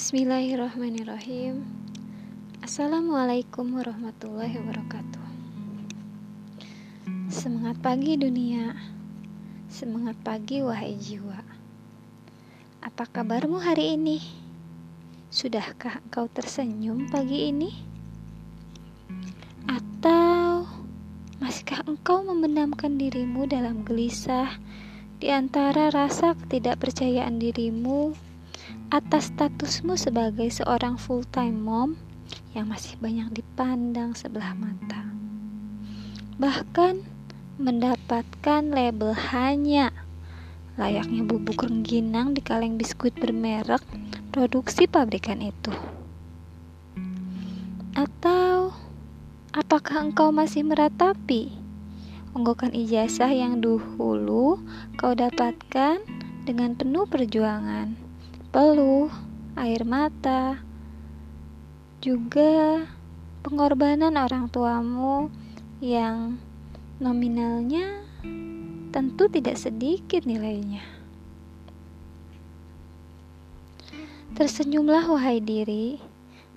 Bismillahirrahmanirrahim. Assalamualaikum warahmatullahi wabarakatuh. Semangat pagi dunia. Semangat pagi wahai jiwa. Apa kabarmu hari ini? Sudahkah engkau tersenyum pagi ini? Atau masihkah engkau memendamkan dirimu dalam gelisah di antara rasa ketidakpercayaan dirimu atas statusmu sebagai seorang full-time mom yang masih banyak dipandang sebelah mata. Bahkan mendapatkan label hanya layaknya bubuk rengginang di kaleng biskuit bermerek produksi pabrikan itu. Atau apakah engkau masih meratapi unggukan ijazah yang dahulu kau dapatkan dengan penuh perjuangan? Peluh, air mata, juga pengorbanan orang tuamu yang nominalnya tentu tidak sedikit nilainya. Tersenyumlah wahai diri,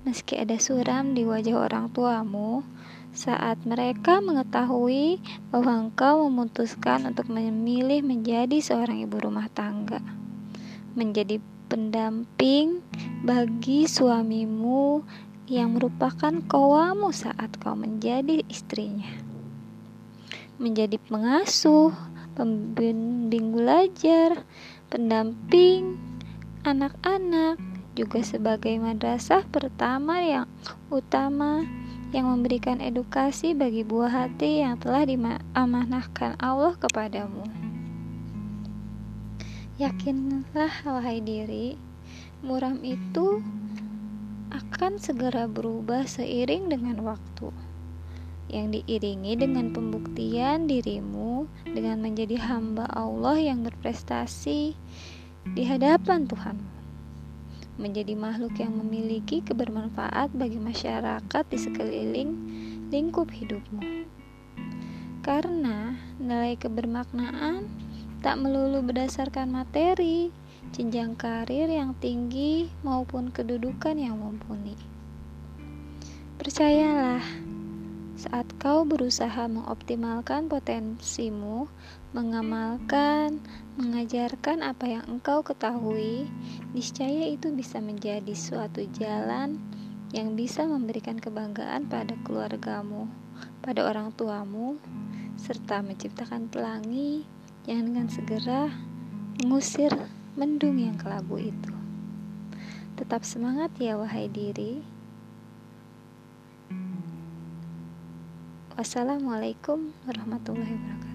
meski ada suram di wajah orang tuamu saat mereka mengetahui bahwa engkau memutuskan untuk memilih menjadi seorang ibu rumah tangga, menjadi pendamping bagi suamimu yang merupakan kawamu saat kau menjadi istrinya. Menjadi pengasuh, pembimbing belajar, pendamping anak-anak, juga sebagai madrasah pertama yang utama yang memberikan edukasi bagi buah hati yang telah diamanahkan Allah kepadamu. Yakinlah wahai diri, muram itu akan segera berubah seiring dengan waktu. Yang diiringi dengan pembuktian dirimu dengan menjadi hamba Allah yang berprestasi di hadapan Tuhan. Menjadi makhluk yang memiliki kebermanfaat bagi masyarakat di sekeliling lingkup hidupmu. Karena nilai kebermaknaan tak melulu berdasarkan materi, jenjang karir yang tinggi maupun kedudukan yang mumpuni. Percayalah, saat kau berusaha mengoptimalkan potensimu, mengamalkan, mengajarkan apa yang engkau ketahui, niscaya itu bisa menjadi suatu jalan yang bisa memberikan kebanggaan pada keluargamu, pada orang tuamu, serta menciptakan pelangi yang dengan segera mengusir mendung yang kelabu itu. Tetap semangat ya wahai diri. Wassalamualaikum warahmatullahi wabarakatuh.